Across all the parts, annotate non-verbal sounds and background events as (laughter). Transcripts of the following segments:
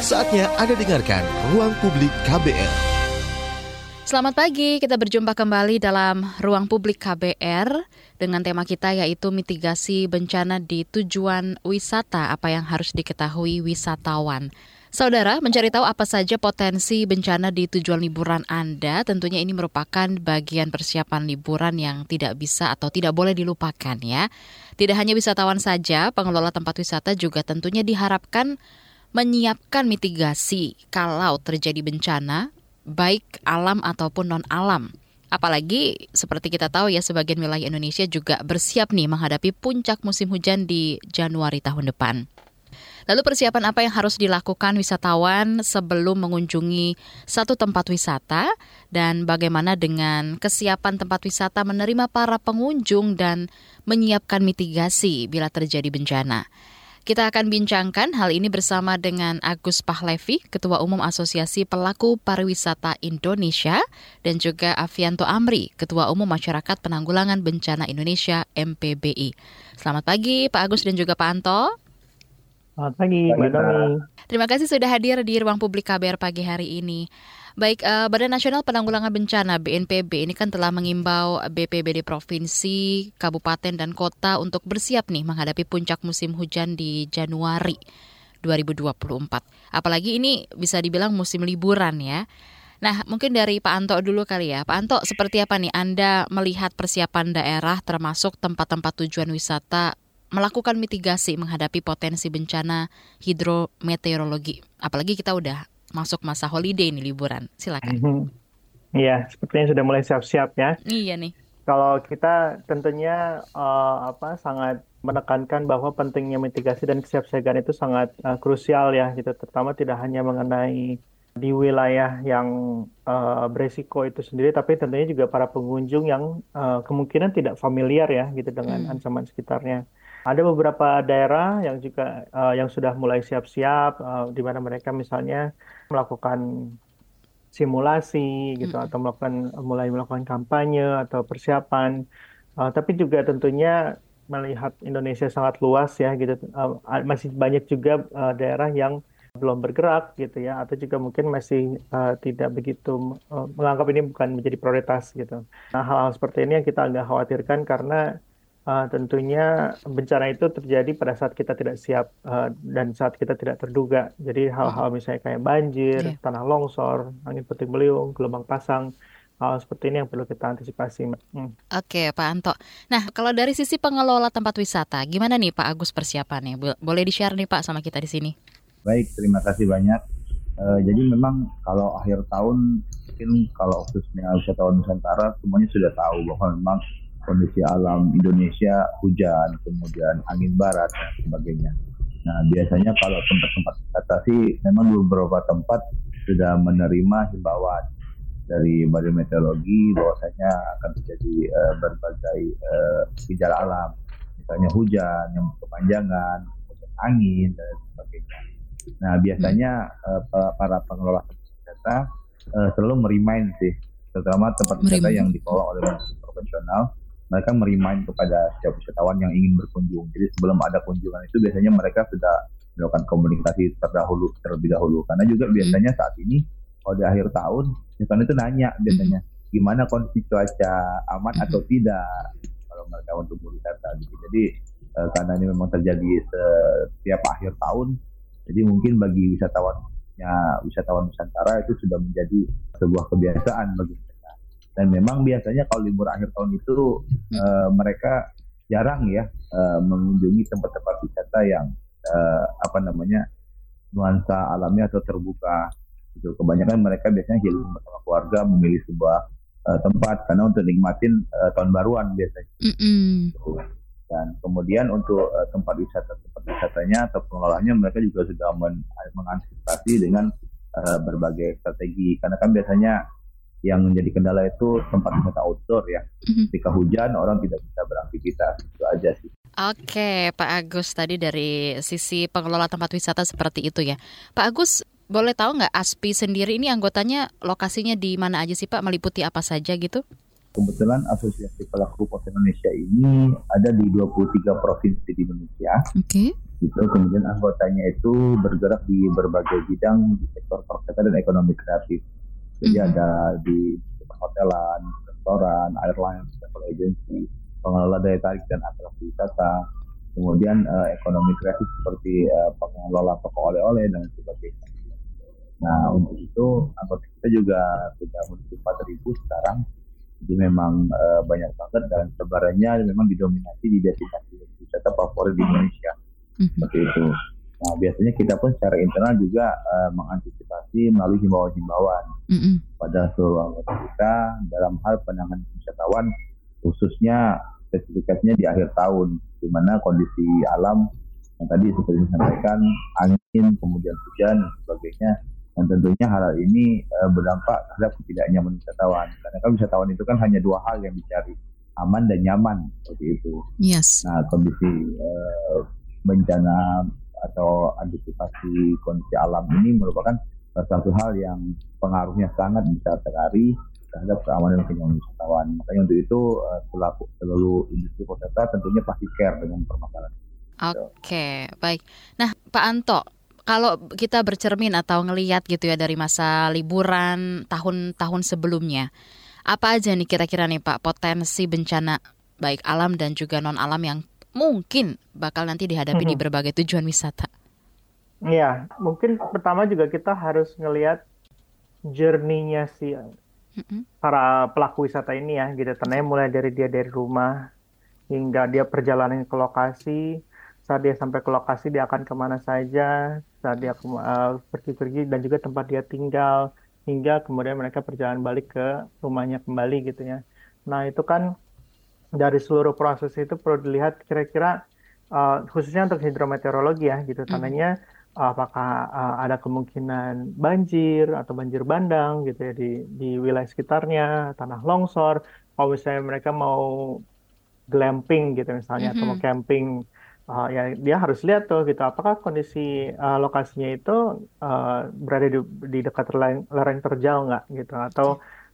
Saatnya Anda dengarkan Ruang Publik KBR. Selamat pagi, kita berjumpa kembali dalam Ruang Publik KBR dengan tema kita yaitu mitigasi bencana di tujuan wisata, apa yang harus diketahui wisatawan. Saudara, mencari tahu apa saja potensi bencana di tujuan liburan Anda, tentunya ini merupakan bagian persiapan liburan yang tidak bisa atau tidak boleh dilupakan ya. Tidak hanya wisatawan saja, pengelola tempat wisata juga tentunya diharapkan menyiapkan mitigasi kalau terjadi bencana, baik alam ataupun non-alam. Apalagi seperti kita tahu ya sebagian wilayah Indonesia juga bersiap nih menghadapi puncak musim hujan di Januari tahun depan. Lalu persiapan apa yang harus dilakukan wisatawan sebelum mengunjungi satu tempat wisata dan bagaimana dengan kesiapan tempat wisata menerima para pengunjung dan menyiapkan mitigasi bila terjadi bencana. Kita akan bincangkan hal ini bersama dengan Agus Pahlevi, Ketua Umum Asosiasi Pelaku Pariwisata Indonesia, dan juga Avianto Amri, Ketua Umum Masyarakat Penanggulangan Bencana Indonesia MPBI. Selamat pagi Pak Agus dan juga Pak Anto. Selamat pagi, Mbak. Terima kasih sudah hadir di ruang publik KBR pagi hari ini. Baik, uh, Badan Nasional Penanggulangan Bencana BNPB ini kan telah mengimbau BPBD provinsi, kabupaten dan kota untuk bersiap nih menghadapi puncak musim hujan di Januari 2024. Apalagi ini bisa dibilang musim liburan ya. Nah, mungkin dari Pak Anto dulu kali ya. Pak Anto, seperti apa nih Anda melihat persiapan daerah termasuk tempat-tempat tujuan wisata melakukan mitigasi menghadapi potensi bencana hidrometeorologi. Apalagi kita udah masuk masa holiday nih liburan. Silakan. Mhm. Iya, sepertinya sudah mulai siap-siap ya. Iya nih. Kalau kita tentunya uh, apa sangat menekankan bahwa pentingnya mitigasi dan kesiapsiagaan itu sangat uh, krusial ya gitu, terutama tidak hanya mengenai di wilayah yang uh, beresiko itu sendiri, tapi tentunya juga para pengunjung yang uh, kemungkinan tidak familiar ya gitu dengan hmm. ancaman sekitarnya. Ada beberapa daerah yang juga uh, yang sudah mulai siap-siap, uh, di mana mereka misalnya melakukan simulasi gitu mm. atau melakukan mulai melakukan kampanye atau persiapan. Uh, tapi juga tentunya melihat Indonesia sangat luas ya gitu, uh, masih banyak juga uh, daerah yang belum bergerak gitu ya atau juga mungkin masih uh, tidak begitu uh, menganggap ini bukan menjadi prioritas gitu. Nah hal-hal seperti ini yang kita agak khawatirkan karena uh, tentunya bencana itu terjadi pada saat kita tidak siap uh, dan saat kita tidak terduga. Jadi hal-hal hmm. misalnya kayak banjir, yeah. tanah longsor, angin puting beliung, gelombang pasang, hal seperti ini yang perlu kita antisipasi. Hmm. Oke, Pak Anto. Nah, kalau dari sisi pengelola tempat wisata, gimana nih Pak Agus persiapannya? Boleh di-share nih Pak sama kita di sini. Baik, terima kasih banyak. Uh, jadi memang kalau akhir tahun mungkin kalau khususnya wisatawan Nusantara semuanya sudah tahu bahwa memang kondisi alam Indonesia hujan, kemudian angin barat dan sebagainya. Nah biasanya kalau tempat-tempat wisata sih memang beberapa tempat sudah menerima himbauan dari Badan Meteorologi bahwasanya akan terjadi uh, berbagai uh, gejala alam, misalnya hujan yang kepanjangan, angin dan sebagainya. Nah biasanya uh, para pengelola wisata uh, selalu merimain sih, terutama tempat wisata yang dikelola oleh profesional mereka merimain kepada setiap wisatawan yang ingin berkunjung. Jadi sebelum ada kunjungan itu biasanya mereka sudah melakukan komunikasi terdahulu terlebih dahulu. Karena juga hmm. biasanya saat ini kalau di akhir tahun wisatawan itu nanya biasanya hmm. gimana kondisi cuaca aman hmm. atau tidak kalau mereka untuk berwisata. Gitu. Jadi eh, karena ini memang terjadi setiap akhir tahun, jadi mungkin bagi wisatawan wisatawan Nusantara itu sudah menjadi sebuah kebiasaan bagi dan memang biasanya kalau libur akhir tahun itu hmm. uh, mereka jarang ya uh, mengunjungi tempat-tempat wisata yang uh, apa namanya nuansa alamnya atau terbuka itu kebanyakan mereka biasanya hidup bersama keluarga memilih sebuah uh, tempat karena untuk nikmatin uh, tahun baruan biasanya. Mm -hmm. dan kemudian untuk uh, tempat wisata tempat wisatanya atau pengelolanya mereka juga sudah men mengantisipasi dengan uh, berbagai strategi. Karena kan biasanya yang menjadi kendala itu tempat wisata outdoor ya. Mm-hmm. Ketika hujan orang tidak bisa beraktivitas itu aja sih. Oke, Pak Agus tadi dari sisi pengelola tempat wisata seperti itu ya. Pak Agus, boleh tahu nggak ASPI sendiri ini anggotanya lokasinya di mana aja sih Pak? Meliputi apa saja gitu? Kebetulan Asosiasi Pelaku Pos Indonesia ini ada di 23 provinsi di Indonesia. Oke. Okay. Gitu. Kemudian anggotanya itu bergerak di berbagai bidang di sektor pariwisata dan ekonomi kreatif. Jadi mm -hmm. ada di perhotelan, restoran, airline, travel agency, pengelola daya tarik dan atraksi wisata, kemudian uh, ekonomi kreatif seperti uh, pengelola toko oleh-oleh dan sebagainya. Nah untuk itu anggota kita juga sudah menuju 4.000 sekarang jadi memang uh, banyak banget dan sebarannya memang didominasi di destinasi wisata favorit di Indonesia mm-hmm. seperti itu. Nah biasanya kita pun secara internal juga uh, mengantisipasi melalui himbauan-himbauan mm-hmm. pada seluruh anggota kita dalam hal penanganan wisatawan khususnya spesifikasinya di akhir tahun di mana kondisi alam yang tadi seperti disampaikan angin kemudian hujan dan sebagainya dan tentunya hal ini e, berdampak terhadap ketidaknyamanan wisatawan. Karena kan wisatawan itu kan hanya dua hal yang dicari, aman dan nyaman seperti itu. Yes. Nah kondisi e, bencana atau antisipasi kondisi alam ini merupakan salah satu hal yang pengaruhnya sangat besar sekali terhadap keamanan kenyamanan wisatawan. Makanya untuk itu selaku seluruh industri pariwisata tentunya pasti care dengan permasalahan. Oke, okay, baik. Nah, Pak Anto, kalau kita bercermin atau ngelihat gitu ya dari masa liburan tahun-tahun sebelumnya, apa aja nih kira-kira nih Pak potensi bencana baik alam dan juga non alam yang mungkin bakal nanti dihadapi mm -hmm. di berbagai tujuan wisata? Iya, mungkin pertama juga kita harus ngelihat journey-nya si mm-hmm. para pelaku wisata ini ya, gitu. Karena mulai dari dia dari rumah hingga dia perjalanan ke lokasi, saat dia sampai ke lokasi dia akan ke mana saja, saat dia uh, pergi-pergi dan juga tempat dia tinggal hingga kemudian mereka perjalanan balik ke rumahnya kembali gitu ya. Nah itu kan dari seluruh proses itu perlu dilihat kira-kira uh, khususnya untuk hidrometeorologi ya gitu tandanya uh, apakah uh, ada kemungkinan banjir atau banjir bandang gitu ya di di wilayah sekitarnya tanah longsor kalau misalnya mereka mau glamping gitu misalnya mm -hmm. atau mau mm-hmm. camping uh, ya dia harus lihat tuh gitu apakah kondisi uh, lokasinya itu uh, berada di, di dekat lereng, lereng terjal nggak gitu atau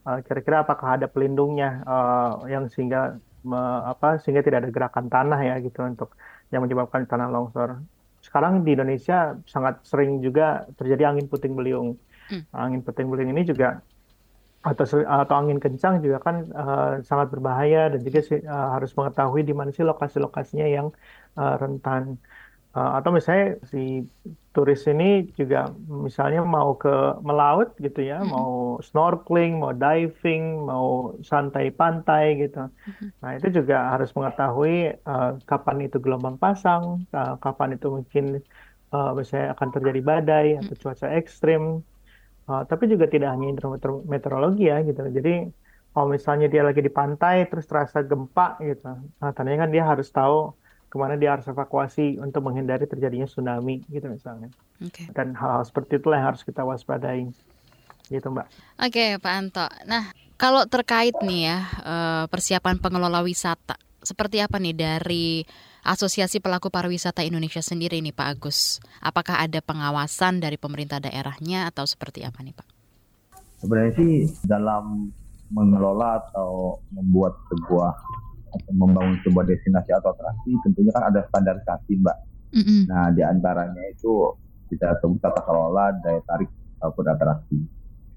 uh, kira-kira apakah ada pelindungnya uh, yang sehingga me, apa sehingga tidak ada gerakan tanah ya gitu untuk yang menyebabkan tanah longsor. Sekarang di Indonesia sangat sering juga terjadi angin puting beliung. Hmm. angin puting beliung ini juga atau atau angin kencang juga kan uh, sangat berbahaya dan juga uh, harus mengetahui di mana sih lokasi-lokasinya yang uh, rentan atau misalnya si turis ini juga misalnya mau ke melaut gitu ya, mm-hmm. mau snorkeling, mau diving, mau santai pantai gitu. Mm-hmm. Nah itu juga harus mengetahui uh, kapan itu gelombang pasang, uh, kapan itu mungkin uh, misalnya akan terjadi badai atau cuaca ekstrim. Uh, tapi juga tidak hanya meteorologi ya gitu. Jadi kalau misalnya dia lagi di pantai terus terasa gempa gitu, nah tandanya kan dia harus tahu ke mana dia harus evakuasi untuk menghindari terjadinya tsunami gitu misalnya. Okay. Dan hal-hal seperti itulah yang harus kita waspadai. Gitu Mbak. Oke okay, Pak Anto. Nah kalau terkait nih ya eh, persiapan pengelola wisata, seperti apa nih dari Asosiasi Pelaku Pariwisata Indonesia sendiri nih Pak Agus? Apakah ada pengawasan dari pemerintah daerahnya atau seperti apa nih Pak? Sebenarnya sih dalam mengelola atau membuat sebuah membangun sebuah destinasi atau atraksi tentunya kan ada standarisasi mbak. Mm-hmm. Nah di antaranya itu kita sebut tata kelola daya tarik ataupun atraksi.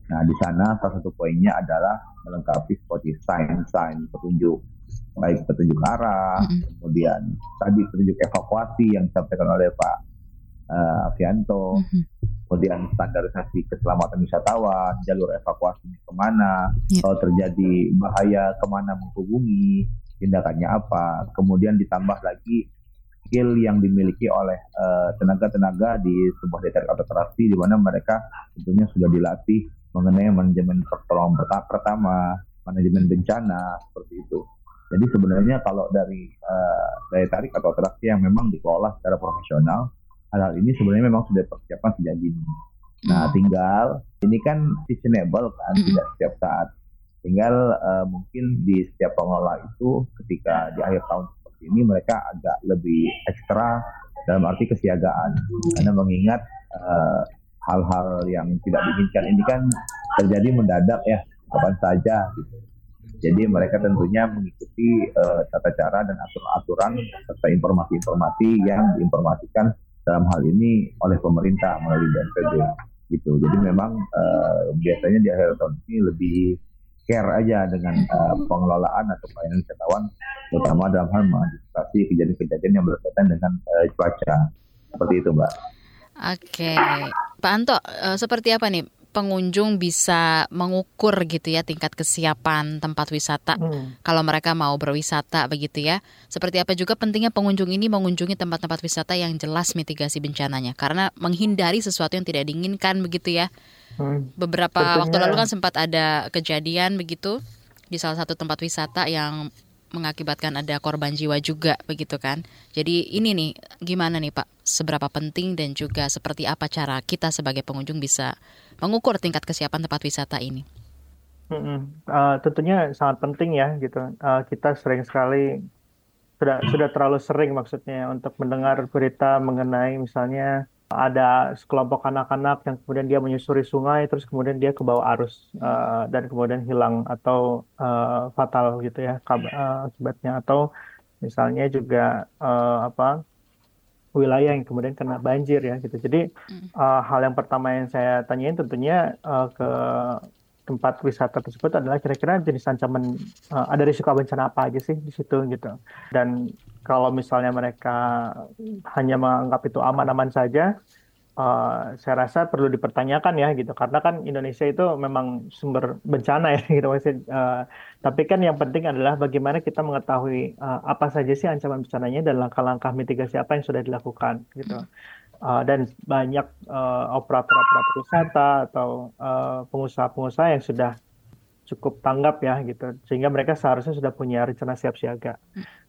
Nah di sana salah satu poinnya adalah melengkapi seperti sign sign petunjuk baik petunjuk arah, mm-hmm. kemudian tadi petunjuk evakuasi yang disampaikan oleh Pak uh, Avianto, mm-hmm. kemudian standarisasi keselamatan wisatawan, jalur evakuasi ke mana, yeah. kalau terjadi bahaya ke mana menghubungi, tindakannya apa, kemudian ditambah lagi skill yang dimiliki oleh eh, tenaga-tenaga uh, di sebuah detek terapi di mana mereka tentunya sudah dilatih mengenai manajemen pertolongan pertama, manajemen bencana seperti itu. Jadi sebenarnya kalau dari uh, daya tarik atau atraksi yang memang dikelola secara profesional, hal-hal ini sebenarnya memang sudah persiapan sejak dini. Nah, hmm. tinggal ini kan seasonable kan, mm -hmm. tidak setiap saat. Tinggal uh, mungkin di setiap pengelola itu ketika di akhir tahun seperti ini mereka agak lebih ekstra dalam arti kesiagaan karena mengingat eh, hal-hal yang tidak diinginkan ini kan terjadi mendadak ya kapan saja gitu. Jadi mereka tentunya mengikuti uh, tata cara dan aturan-aturan serta informasi-informasi yang diinformasikan dalam hal ini oleh pemerintah melalui BNPB gitu. Jadi memang uh, biasanya di akhir tahun ini lebih care aja dengan uh, pengelolaan atau pelayanan wisatawan, terutama dalam hal mengantisipasi kejadian-kejadian yang berkaitan dengan uh, cuaca. Seperti itu, Mbak. Oke, Pak Anto, uh, seperti apa nih pengunjung bisa mengukur gitu ya tingkat kesiapan tempat wisata hmm. kalau mereka mau berwisata begitu ya. Seperti apa juga pentingnya pengunjung ini mengunjungi tempat-tempat wisata yang jelas mitigasi bencananya karena menghindari sesuatu yang tidak diinginkan begitu ya. Hmm. Beberapa Tentunya. waktu lalu kan sempat ada kejadian begitu di salah satu tempat wisata yang mengakibatkan ada korban jiwa juga begitu kan. Jadi ini nih gimana nih Pak, seberapa penting dan juga seperti apa cara kita sebagai pengunjung bisa mengukur tingkat kesiapan tempat wisata ini? Hmm, uh, tentunya sangat penting ya gitu. Uh, kita sering sekali sudah sudah terlalu sering maksudnya untuk mendengar berita mengenai misalnya ada sekelompok anak-anak yang kemudian dia menyusuri sungai terus kemudian dia ke bawah arus uh, dan kemudian hilang atau uh, fatal gitu ya akibatnya atau misalnya juga uh, apa wilayah yang kemudian kena banjir ya gitu. Jadi uh, hal yang pertama yang saya tanyain tentunya uh, ke tempat wisata tersebut adalah kira-kira jenis ancaman uh, ada risiko bencana apa aja sih di situ gitu. Dan kalau misalnya mereka hanya menganggap itu aman-aman saja, uh, saya rasa perlu dipertanyakan ya gitu. Karena kan Indonesia itu memang sumber bencana ya (laughs) gitu. Maksudnya, uh, tapi kan yang penting adalah bagaimana kita mengetahui uh, apa saja sih ancaman bencananya dan langkah-langkah mitigasi apa yang sudah dilakukan gitu. Uh, dan banyak operator-operator uh, wisata atau pengusaha-pengusaha yang sudah cukup tanggap ya gitu. Sehingga mereka seharusnya sudah punya rencana siap siaga.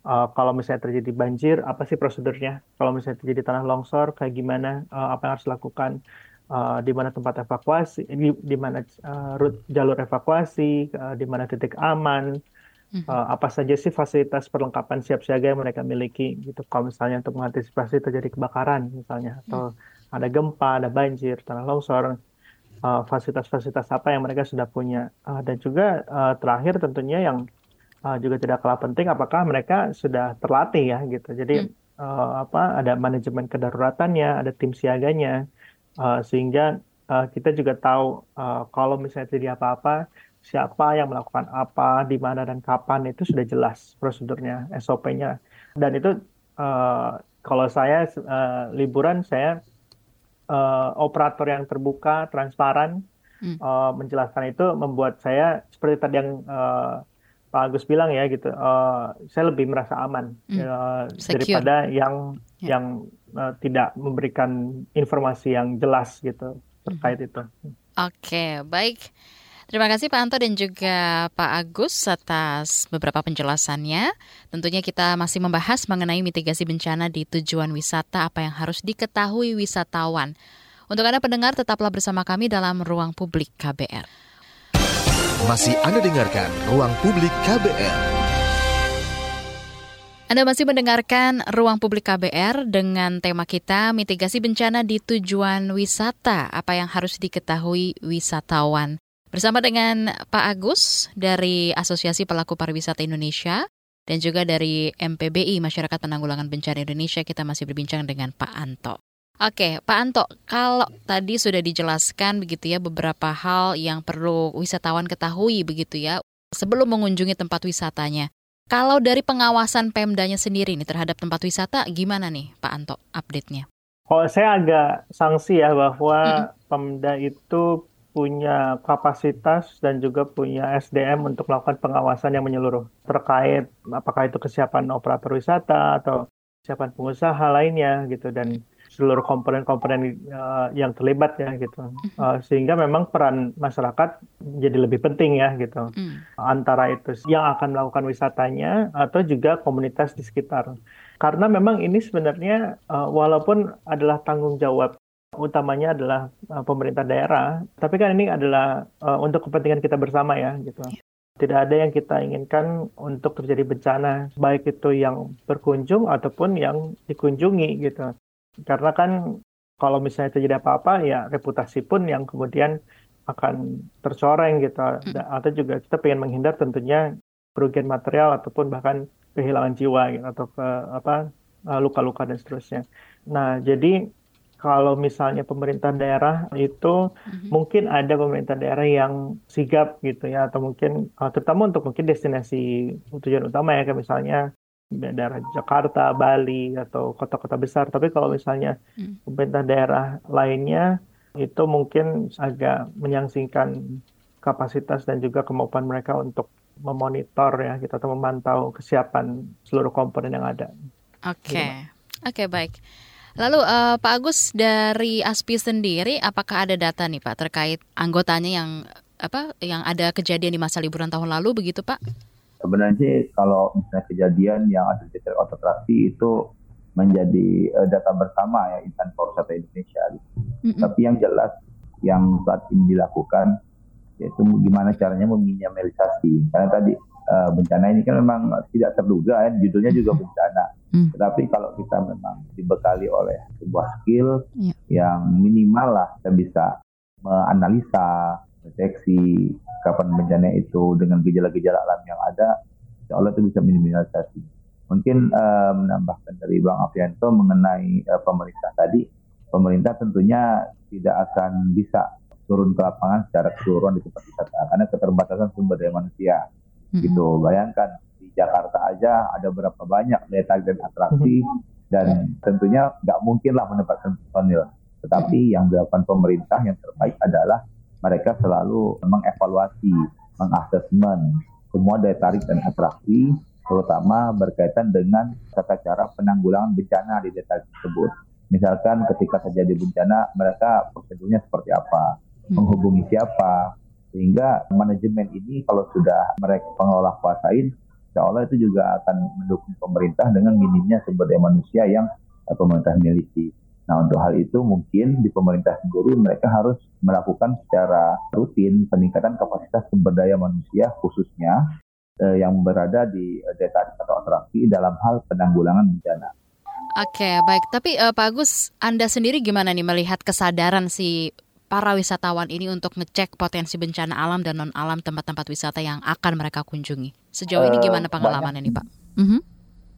Uh, kalau misalnya terjadi banjir apa sih prosedurnya? Kalau misalnya terjadi tanah longsor kayak gimana? Uh, apa yang harus dilakukan? Uh, di mana tempat evakuasi di, di mana uh, route jalur evakuasi uh, di mana titik aman? Uh, apa saja sih fasilitas perlengkapan siap siaga yang mereka miliki gitu. Kalau misalnya untuk mengantisipasi terjadi kebakaran misalnya atau mm. ada gempa ada banjir tanah longsor fasilitas-fasilitas uh, apa yang mereka sudah punya. Uh, dan juga uh, terakhir tentunya yang uh, juga tidak kalah penting apakah mereka sudah terlatih ya gitu. Jadi hmm. uh, apa ada manajemen kedaruratannya ada tim siaganya. Uh, sehingga uh, kita juga tahu uh, kalau misalnya terjadi apa-apa siapa yang melakukan apa di mana dan kapan itu sudah jelas prosedurnya SOP-nya dan itu uh, kalau saya uh, liburan saya uh, operator yang terbuka, transparan, hmm. uh, menjelaskan itu membuat saya seperti tadi yang uh, Pak Agus bilang ya gitu, uh, saya lebih merasa aman hmm. uh, daripada yang yeah. yang uh, tidak memberikan informasi yang jelas gitu terkait hmm. itu. Oke, okay, baik. Terima kasih Pak Anto dan juga Pak Agus atas beberapa penjelasannya. Tentunya kita masih membahas mengenai mitigasi bencana di tujuan wisata apa yang harus diketahui wisatawan. Untuk Anda pendengar tetaplah bersama kami dalam Ruang Publik KBR. Masih Anda dengarkan Ruang Publik KBR. Anda masih mendengarkan Ruang Publik KBR dengan tema kita mitigasi bencana di tujuan wisata, apa yang harus diketahui wisatawan. Bersama dengan Pak Agus dari Asosiasi Pelaku Pariwisata Indonesia dan juga dari MPBI Masyarakat Penanggulangan Bencana Indonesia kita masih berbincang dengan Pak Anto. Oke, Pak Anto, kalau tadi sudah dijelaskan begitu ya beberapa hal yang perlu wisatawan ketahui begitu ya sebelum mengunjungi tempat wisatanya. Kalau dari pengawasan Pemdanya sendiri nih terhadap tempat wisata gimana nih Pak Anto update-nya? Oh, saya agak sanksi ya bahwa hmm. Pemda itu punya kapasitas dan juga punya SDM untuk melakukan pengawasan yang menyeluruh terkait apakah itu kesiapan operator wisata atau kesiapan pengusaha lainnya gitu dan seluruh komponen-komponen uh, yang terlibat ya gitu. Uh, sehingga memang peran masyarakat jadi lebih penting ya gitu. Mm. antara itu yang akan melakukan wisatanya atau juga komunitas di sekitar. Karena memang ini sebenarnya uh, walaupun adalah tanggung jawab utamanya adalah uh, pemerintah daerah, tapi kan ini adalah uh, untuk kepentingan kita bersama ya gitu. Yeah. Tidak ada yang kita inginkan untuk terjadi bencana, baik itu yang berkunjung ataupun yang dikunjungi gitu. Karena kan kalau misalnya terjadi apa-apa ya reputasi pun yang kemudian akan tercoreng gitu Hmm. atau juga kita pengen menghindar tentunya kerugian material ataupun bahkan kehilangan jiwa gitu atau ke apa uh, luka-luka dan seterusnya. Nah, jadi kalau misalnya pemerintah daerah itu Mhm. mungkin ada pemerintah daerah yang sigap gitu ya atau mungkin uh, terutama untuk mungkin destinasi tujuan utama ya kayak misalnya daerah Jakarta, Bali atau kota-kota besar. Tapi kalau misalnya Hmm. pemerintah daerah lainnya itu mungkin agak menyangsingkan kapasitas dan juga kemampuan mereka untuk memonitor ya gitu atau memantau kesiapan seluruh komponen yang ada. Oke, oke baik. Lalu eh, Pak Agus dari ASPI sendiri, apakah ada data nih Pak terkait anggotanya yang apa yang ada kejadian di masa liburan tahun lalu begitu Pak? Sebenarnya sih kalau misalnya kejadian yang ada di ototraksi itu menjadi uh, data bersama ya insan pariwisata Indonesia. Gitu. Mm-mm. Tapi yang jelas yang saat ini dilakukan yaitu gimana caranya meminimalisasi. Karena tadi uh, bencana ini kan memang tidak terduga ya, judulnya juga bencana. Hmm. Tetapi kalau kita memang dibekali oleh sebuah skill Iya. yang minimal lah kita bisa menganalisa, deteksi kapan bencana itu dengan gejala-gejala alam yang ada, insya Allah itu bisa minimalisasi. Mungkin eh, menambahkan dari Bang Afianto mengenai eh, pemerintah tadi, pemerintah tentunya tidak akan bisa turun ke lapangan secara keseluruhan di tempat wisata karena keterbatasan sumber daya manusia Mm-mm. gitu. Bayangkan di Jakarta aja ada berapa banyak daya tarik dan atraksi dan tentunya nggak mungkin lah menempatkan personil. Tetapi yang dilakukan pemerintah yang terbaik adalah mereka selalu mengevaluasi, mengasesmen semua daya tarik dan atraksi, terutama berkaitan dengan tata cara penanggulangan bencana di daya tarik tersebut. Misalkan ketika terjadi bencana, mereka prosedurnya seperti apa, menghubungi siapa, sehingga manajemen ini kalau sudah mereka pengelola kuasain, insya Allah itu juga akan mendukung pemerintah dengan minimnya sumber daya manusia yang eh, pemerintah miliki. Nah untuk hal itu mungkin di pemerintah sendiri mereka harus melakukan secara rutin peningkatan kapasitas sumber daya manusia khususnya eh, yang berada di eh, tarik atau atraksi dalam hal penanggulangan bencana. Oke, baik. Tapi eh, Pak Agus, Anda sendiri gimana nih melihat kesadaran si para wisatawan ini untuk ngecek potensi bencana alam dan non alam tempat-tempat wisata yang akan mereka kunjungi? Sejauh ini Eh, gimana pengalaman banyak. ini, Pak? Mhm.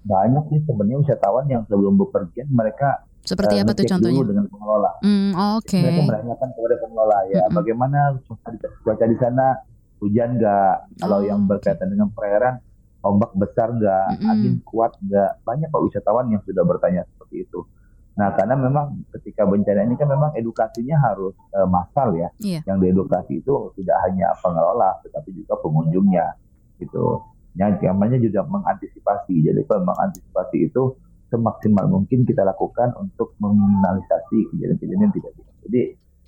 Banyak sih sebenarnya wisatawan yang sebelum bepergian mereka Seperti eh, apa tuh contohnya? dulu dengan pengelola. Hmm, Oke. Mereka menanyakan kepada pengelola ya Mm-mm. bagaimana cuaca di, sana hujan nggak? Kalau Oh, yang berkaitan dengan perairan ombak besar nggak? Mm-mm. Angin kuat nggak? Banyak kok wisatawan yang sudah bertanya seperti itu. Nah karena memang ketika bencana ini kan memang edukasinya harus eh, massal ya. Iya. Yang diedukasi itu tidak hanya pengelola tetapi juga pengunjungnya gitu. Yang namanya juga mengantisipasi. Jadi kalau mengantisipasi itu semaksimal mungkin kita lakukan untuk meminimalisasi kejadian-kejadian yang tidak bisa. Jadi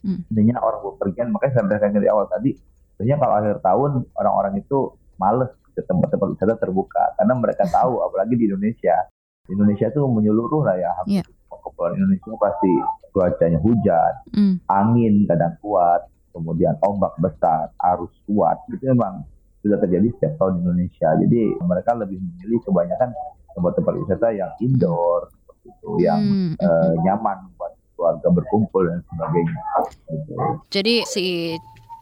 Hmm. intinya orang bepergian makanya saya sampaikan dari awal tadi sebenarnya kalau akhir tahun orang-orang itu males ke tempat-tempat wisata terbuka karena mereka tahu (laughs) apalagi di Indonesia Indonesia itu menyeluruh lah ya hampir Iya. Kepulauan Indonesia pasti cuacanya hujan Hmm. angin kadang kuat kemudian ombak besar arus kuat itu memang sudah terjadi setiap tahun di Indonesia jadi mereka lebih memilih kebanyakan tempat-tempat wisata yang indoor seperti itu yang Hmm, eh, nyaman buat keluarga berkumpul dan sebagainya. Gitu. Jadi si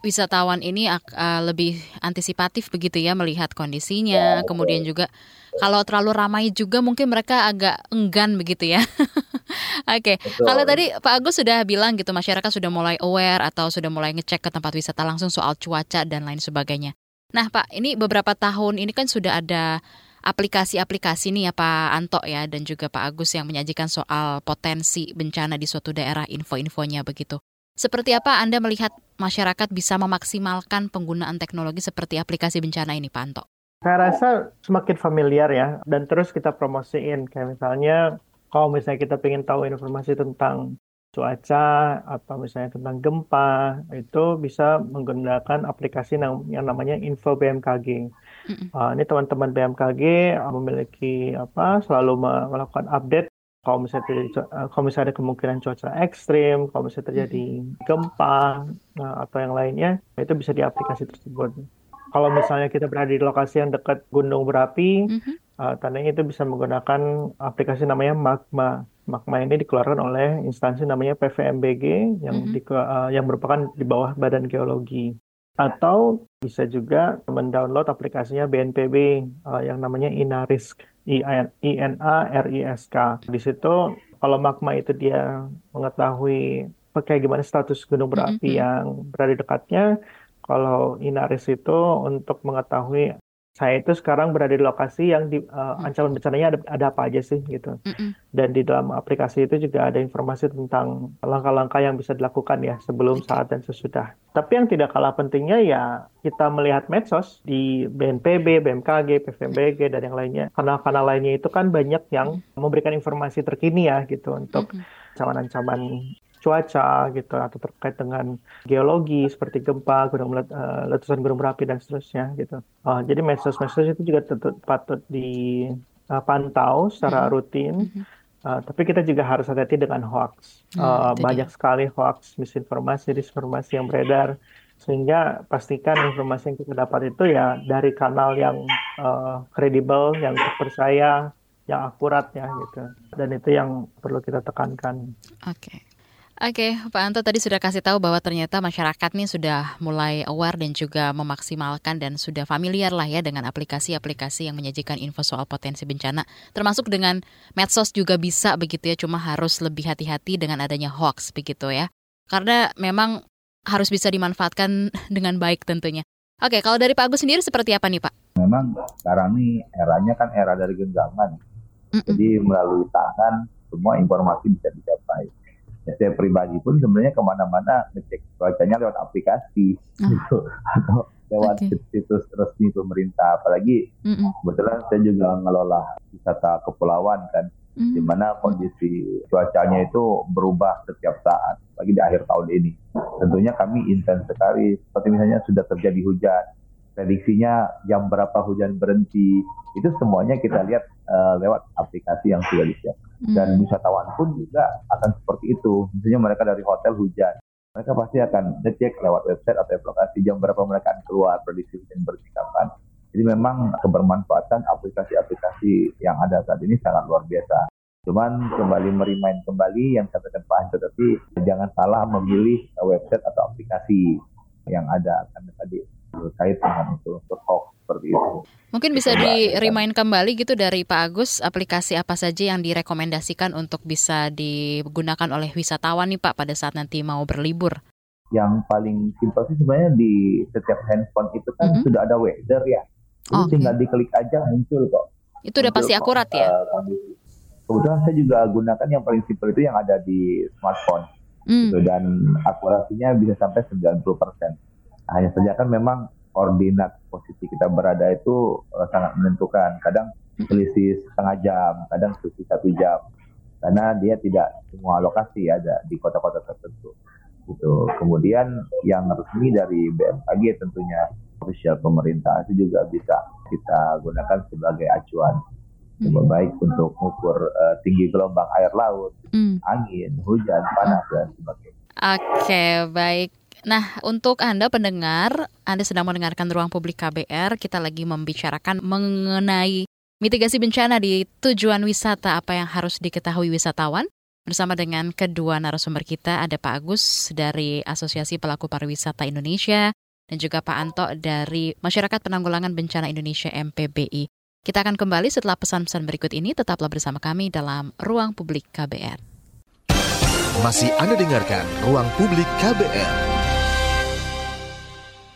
wisatawan ini eh, lebih antisipatif begitu ya melihat kondisinya, Ya, kemudian juga kalau terlalu ramai juga mungkin mereka agak enggan begitu ya. (laughs) (laughs) Oke, Betul. kalau tadi Pak Agus sudah bilang gitu masyarakat sudah mulai aware atau sudah mulai ngecek ke tempat wisata langsung soal cuaca dan lain sebagainya. Nah Pak, ini beberapa tahun ini kan sudah ada aplikasi-aplikasi nih ya Pak Anto ya dan juga Pak Agus yang menyajikan soal potensi bencana di suatu daerah info-infonya begitu. Seperti apa Anda melihat masyarakat bisa memaksimalkan penggunaan teknologi seperti aplikasi bencana ini Pak Anto? Saya rasa semakin familiar ya, dan terus kita promosiin. Kayak misalnya, kalau misalnya kita pengen tahu informasi tentang cuaca atau misalnya tentang gempa, itu bisa menggunakan aplikasi yang, yang namanya Info BMKG. Uh, ini teman-teman BMKG uh, memiliki apa selalu me- melakukan update kalau misalnya terjadi, uh, kalau misalnya ada kemungkinan cuaca ekstrim, kalau misalnya terjadi gempa uh, atau yang lainnya, itu bisa di aplikasi tersebut. Kalau misalnya kita berada di lokasi yang dekat gunung berapi, Mhm. Uh, tandanya itu bisa menggunakan aplikasi namanya Magma. Magma ini dikeluarkan oleh instansi namanya PVMBG yang mm -hmm. di, uh, yang merupakan di bawah Badan Geologi. Atau bisa juga mendownload aplikasinya BNPB uh, yang namanya Inarisk, I-N-A-R-I-S-K. Di situ kalau magma itu dia mengetahui kayak gimana status gunung berapi mm -hmm. yang berada di dekatnya, kalau Inaris itu untuk mengetahui saya itu sekarang berada di lokasi yang di, uh, ancaman bencananya ada, ada apa aja sih gitu. Mm-mm. Dan di dalam aplikasi itu juga ada informasi tentang langkah-langkah yang bisa dilakukan ya sebelum, saat dan sesudah. Tapi yang tidak kalah pentingnya ya kita melihat medsos di BNPB, BMKG, PVMBG dan yang lainnya. Kanal-kanal lainnya itu kan banyak yang memberikan informasi terkini ya gitu untuk ancaman-ancaman cuaca gitu atau terkait dengan geologi seperti gempa, gunung uh, letusan gunung berapi dan seterusnya gitu. Uh, jadi medsos-medsos itu juga tetap patut dipantau uh, secara mm-hmm. rutin. Uh, tapi kita juga harus hati-hati dengan hoax. Uh, banyak sekali hoax, misinformasi, disinformasi yang beredar sehingga pastikan informasi yang kita dapat itu ya dari kanal yang kredibel, uh, yang terpercaya, yang akurat ya gitu. Dan itu yang perlu kita tekankan. Oke. Okay. Oke, Pak Anto tadi sudah kasih tahu bahwa ternyata masyarakat nih sudah mulai aware dan juga memaksimalkan dan sudah familiar lah ya dengan aplikasi-aplikasi yang menyajikan info soal potensi bencana. Termasuk dengan medsos juga bisa begitu ya, cuma harus lebih hati-hati dengan adanya hoax begitu ya. Karena memang harus bisa dimanfaatkan (laughs) dengan baik tentunya. Oke, kalau dari Pak Agus sendiri seperti apa nih Pak? Memang sekarang nih eranya kan era dari genggaman. Mm -mm. Jadi melalui tangan semua informasi bisa dicapai ya saya pribadi pun sebenarnya ke mana-mana ngecek cuacanya lewat aplikasi oh. gitu atau lewat okay. situs resmi pemerintah apalagi mm -mm. kebetulan saya juga ngelola wisata kepulauan kan -mm. di mana kondisi cuacanya itu berubah setiap saat lagi di akhir tahun ini tentunya kami intens sekali seperti misalnya sudah terjadi hujan prediksinya jam berapa hujan berhenti itu semuanya kita lihat uh, lewat aplikasi yang sudah disiapkan. Dan hmm. wisatawan pun juga akan seperti itu. Misalnya mereka dari hotel hujan mereka pasti akan ngecek lewat website atau aplikasi jam berapa mereka akan keluar prediksi hujan berhenti kapan. Jadi memang kebermanfaatan aplikasi-aplikasi yang ada saat ini sangat luar biasa. Cuman kembali merimain kembali yang katakan Pak Anto tadi jangan salah memilih website atau aplikasi yang ada. Karena tadi terkait dengan itu untuk hoax seperti itu. Mungkin bisa di remind kembali gitu dari Pak Agus aplikasi apa saja yang direkomendasikan untuk bisa digunakan oleh wisatawan nih Pak pada saat nanti mau berlibur. Yang paling simpel sih sebenarnya di setiap handphone itu kan mm -hmm. sudah ada weather ya. Jadi oh, tinggal diklik aja muncul kok. Itu udah pasti akurat ya? Uh, kebetulan saya juga gunakan yang paling simpel itu yang ada di smartphone. Mm. Gitu, dan akurasinya bisa sampai 90 persen hanya saja kan memang koordinat posisi kita berada itu uh, sangat menentukan. Kadang selisih setengah jam, kadang selisih satu jam. Karena dia tidak semua lokasi ada di kota-kota tertentu. Gitu. Kemudian yang resmi dari BMKG tentunya official pemerintah itu juga bisa kita gunakan sebagai acuan. Hmm. baik untuk mengukur uh, tinggi gelombang air laut, hmm. angin, hujan, panas dan sebagainya. Oke, baik. Nah, untuk Anda pendengar, Anda sedang mendengarkan Ruang Publik KBR, kita lagi membicarakan mengenai mitigasi bencana di tujuan wisata, apa yang harus diketahui wisatawan. Bersama dengan kedua narasumber kita, ada Pak Agus dari Asosiasi Pelaku Pariwisata Indonesia, dan juga Pak Anto dari Masyarakat Penanggulangan Bencana Indonesia MPBI. Kita akan kembali setelah pesan-pesan berikut ini, tetaplah bersama kami dalam Ruang Publik KBR. Masih Anda dengarkan Ruang Publik KBR.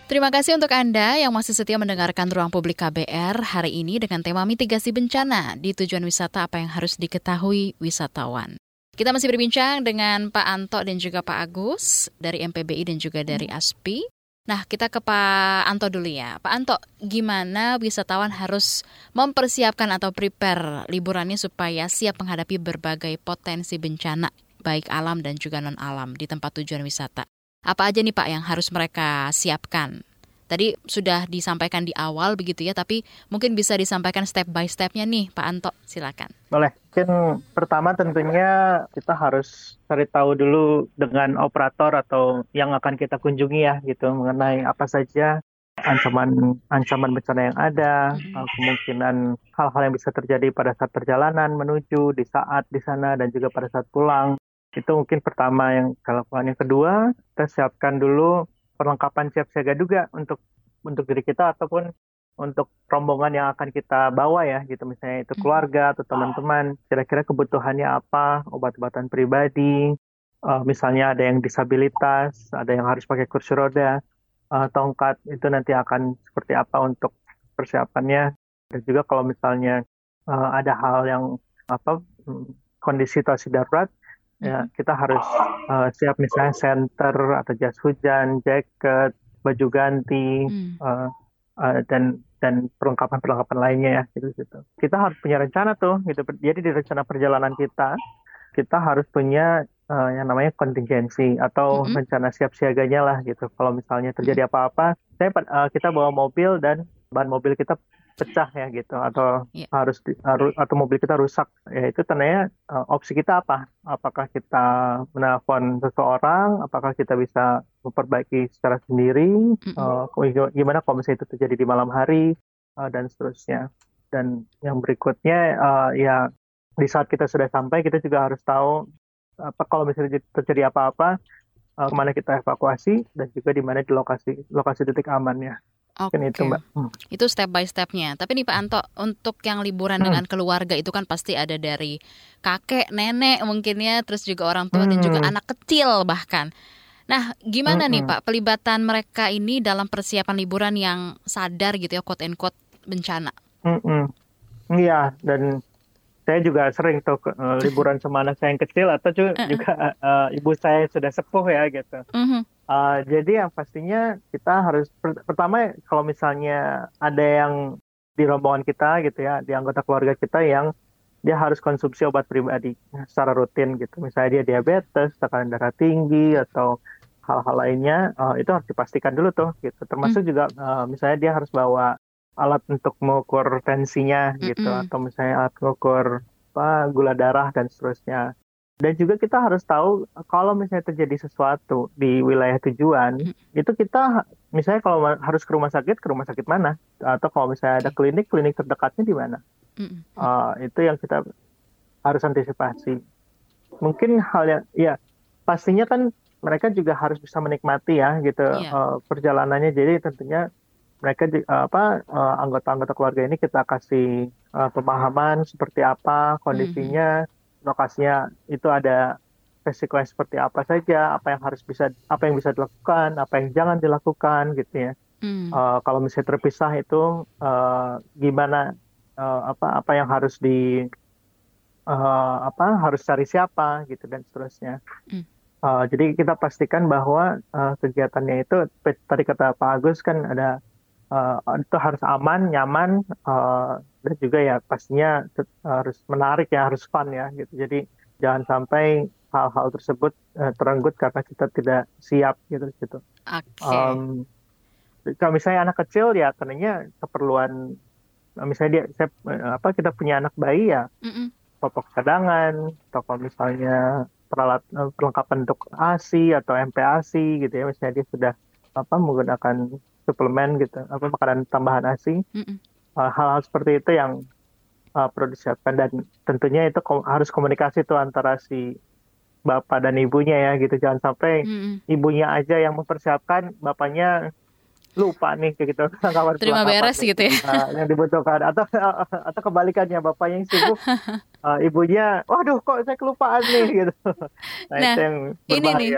Terima kasih untuk Anda yang masih setia mendengarkan Ruang Publik KBR hari ini dengan tema mitigasi bencana di tujuan wisata apa yang harus diketahui wisatawan. Kita masih berbincang dengan Pak Anto dan juga Pak Agus dari MPBI dan juga dari hmm. ASPI. Nah, kita ke Pak Anto dulu ya. Pak Anto, gimana wisatawan harus mempersiapkan atau prepare liburannya supaya siap menghadapi berbagai potensi bencana, baik alam dan juga non-alam di tempat tujuan wisata? Apa aja nih Pak yang harus mereka siapkan? Tadi sudah disampaikan di awal begitu ya, tapi mungkin bisa disampaikan step by stepnya nih Pak Anto, silakan. Boleh. Mungkin pertama tentunya kita harus cari tahu dulu dengan operator atau yang akan kita kunjungi ya gitu mengenai apa saja ancaman ancaman bencana yang ada, uh, kemungkinan hal-hal yang bisa terjadi pada saat perjalanan menuju, di saat di sana dan juga pada saat pulang. Itu mungkin pertama yang kita lakukan. Yang kedua, kita siapkan dulu perlengkapan siap siaga juga untuk untuk diri kita ataupun untuk rombongan yang akan kita bawa ya gitu. Misalnya itu keluarga atau teman-teman kira-kira kebutuhannya apa obat-obatan pribadi uh, misalnya ada yang disabilitas ada yang harus pakai kursi roda uh, tongkat itu nanti akan seperti apa untuk persiapannya. Dan juga kalau misalnya uh, ada hal yang apa mm, kondisi situasi darurat ya kita harus uh, siap misalnya center atau jas hujan, jaket, baju ganti hmm. uh, uh, dan dan perlengkapan-perlengkapan lainnya ya gitu gitu. Kita harus punya rencana tuh gitu. Jadi di rencana perjalanan kita kita harus punya uh, yang namanya kontingensi atau mm-hmm. rencana siap siaganya lah gitu. Kalau misalnya terjadi apa-apa, saya uh, kita bawa mobil dan ban mobil kita pecah ya gitu atau yeah. harus, harus atau mobil kita rusak ya itu tandanya uh, opsi kita apa apakah kita menelpon seseorang apakah kita bisa memperbaiki secara sendiri mm-hmm. uh, gimana kalau misalnya itu terjadi di malam hari uh, dan seterusnya dan yang berikutnya uh, ya di saat kita sudah sampai kita juga harus tahu apa kalau misalnya terjadi apa-apa uh, ke mana kita evakuasi dan juga di mana di lokasi lokasi titik amannya. Oke, okay. itu mbak. Hmm. Itu step by stepnya. Tapi nih Pak Anto, untuk yang liburan hmm. dengan keluarga itu kan pasti ada dari kakek, nenek mungkin ya, terus juga orang tua hmm. dan juga hmm. anak kecil bahkan. Nah, gimana hmm. nih Pak pelibatan mereka ini dalam persiapan liburan yang sadar gitu ya, quote and quote bencana? Hmm. Iya, dan saya juga sering tuh uh, liburan sama anak saya yang kecil atau juga, juga uh, ibu saya sudah sepuh ya gitu. Uh-huh. Uh, jadi yang pastinya kita harus per- pertama kalau misalnya ada yang di rombongan kita gitu ya, di anggota keluarga kita yang dia harus konsumsi obat pribadi secara rutin gitu. Misalnya dia diabetes, tekanan darah tinggi atau hal-hal lainnya uh, itu harus dipastikan dulu tuh gitu. Termasuk hmm. juga uh, misalnya dia harus bawa alat untuk mengukur tensinya gitu mm -hmm. atau misalnya alat mengukur apa gula darah dan seterusnya. Dan juga kita harus tahu kalau misalnya terjadi sesuatu di wilayah tujuan, mm -hmm. itu kita misalnya kalau harus ke rumah sakit, ke rumah sakit mana? Atau kalau misalnya ada klinik, klinik terdekatnya di mana? Mm -hmm. uh, itu yang kita harus antisipasi. Mungkin hal yang ya pastinya kan mereka juga harus bisa menikmati ya gitu yeah. Iya. uh, perjalanannya. Jadi tentunya mereka apa uh, anggota-anggota keluarga ini kita kasih uh, pemahaman seperti apa kondisinya, mm-hmm. Lokasinya itu ada resiko yang seperti apa saja, apa yang harus bisa apa yang bisa dilakukan, apa yang jangan dilakukan gitu ya. Mm. Uh, kalau misalnya terpisah itu uh, gimana uh, apa apa yang harus di uh, apa harus cari siapa gitu dan seterusnya. Mm. Uh, jadi kita pastikan bahwa uh, kegiatannya itu tadi kata Pak Agus kan ada uh, itu harus aman, nyaman, uh, dan juga ya pastinya harus menarik ya, harus fun ya gitu. Jadi jangan sampai hal-hal tersebut uh, terenggut karena kita tidak siap gitu gitu. Okay. Um, kalau misalnya anak kecil ya ternyata keperluan misalnya dia saya, apa kita punya anak bayi ya mm -mm. popok cadangan atau kalau misalnya peralatan perlengkapan untuk ASI atau MPASI gitu ya misalnya dia sudah apa menggunakan suplemen gitu apa makanan tambahan ASI uh, hal-hal seperti itu yang uh, perlu disiapkan. Dan tentunya itu kom harus komunikasi tuh antara si bapak dan ibunya ya gitu. Jangan sampai mm -mm. ibunya aja yang mempersiapkan bapaknya lupa nih kayak gitu. (laughs) Terima beres nih, gitu ya. uh, yang dibutuhkan. Atau (laughs) atau kebalikannya bapaknya yang sibuk uh, (laughs) ibunya waduh kok saya kelupaan nih gitu. Nah, nah ini nih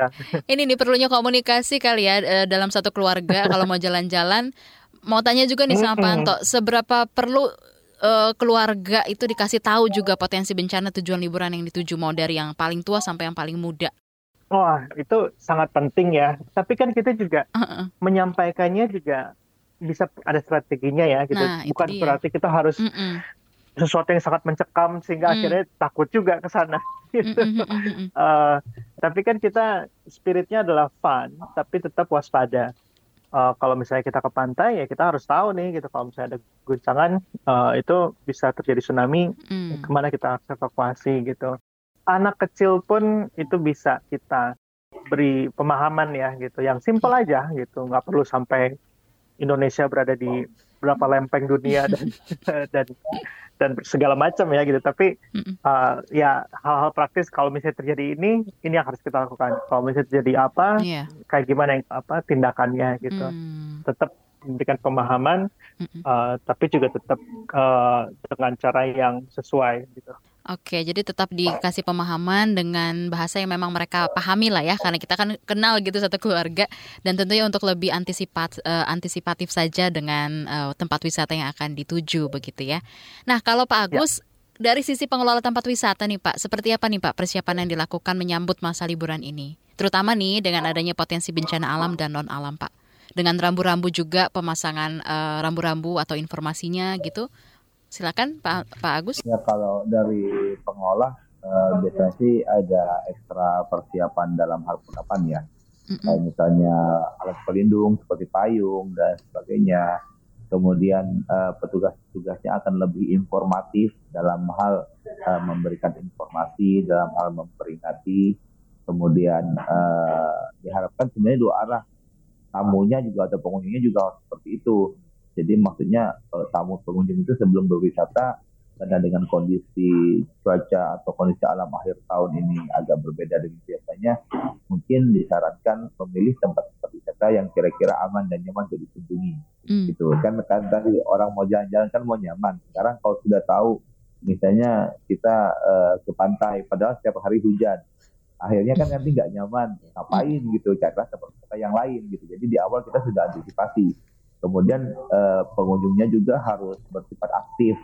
ini nih perlunya komunikasi kali ya eh, dalam satu keluarga kalau mau jalan-jalan. Mau tanya juga nih sama Pak Anto seberapa perlu uh, keluarga itu dikasih tahu juga potensi bencana tujuan liburan yang dituju? Mau dari yang paling tua sampai yang paling muda Wah, itu sangat penting ya. Tapi kan kita juga uh-uh. menyampaikannya juga bisa ada strateginya ya gitu. Nah, Bukan berarti kita harus Mm-mm. sesuatu yang sangat mencekam sehingga mm. akhirnya takut juga ke sana gitu. (laughs) uh, tapi kan kita spiritnya adalah fun, tapi tetap waspada. Uh, kalau misalnya kita ke pantai ya kita harus tahu nih gitu kalau misalnya ada guncangan uh, itu bisa terjadi tsunami mm. ke mana kita harus evakuasi gitu anak kecil pun itu bisa kita beri pemahaman ya gitu yang simple aja gitu nggak perlu sampai Indonesia berada di berapa lempeng dunia dan (laughs) dan dan segala macam ya gitu. Tapi uh, ya hal-hal praktis kalau misalnya terjadi ini, ini yang harus kita lakukan. Kalau misalnya terjadi apa, yeah. kayak gimana yang apa tindakannya gitu. Mm. Tetap memberikan pemahaman, uh, tapi juga tetap uh, dengan cara yang sesuai gitu. Oke, jadi tetap dikasih pemahaman dengan bahasa yang memang mereka pahami lah ya, karena kita kan kenal gitu satu keluarga dan tentunya untuk lebih antisipat uh, antisipatif saja dengan uh, tempat wisata yang akan dituju begitu ya. Nah, kalau Pak ya. Agus ya. dari sisi pengelola tempat wisata nih Pak, seperti apa nih Pak persiapan yang dilakukan menyambut masa liburan ini? Terutama nih dengan adanya potensi bencana alam dan non alam Pak. Dengan rambu-rambu juga pemasangan uh, rambu-rambu atau informasinya gitu Silakan Pak Pak Agus. Ya kalau dari pengolah uh, biasanya sih ada ekstra persiapan dalam hal penerapan ya. Mm-hmm. Kayak misalnya alat pelindung seperti payung dan sebagainya. Kemudian uh, petugas-petugasnya akan lebih informatif dalam hal uh, memberikan informasi, dalam hal memperingati. Kemudian uh, diharapkan sebenarnya dua arah tamunya juga atau pengunjungnya juga seperti itu jadi maksudnya kalau tamu pengunjung itu sebelum berwisata karena dengan kondisi cuaca atau kondisi alam akhir tahun ini agak berbeda dengan biasanya, mungkin disarankan memilih tempat-tempat wisata yang kira-kira aman dan nyaman untuk dikunjungi. Mm. Gitu kan kan tadi orang mau jalan-jalan kan mau nyaman. Sekarang kalau sudah tahu misalnya kita uh, ke pantai padahal setiap hari hujan akhirnya kan nanti nggak nyaman ngapain gitu carilah tempat-tempat yang lain gitu jadi di awal kita sudah antisipasi Kemudian uh, pengunjungnya juga harus bersifat aktif,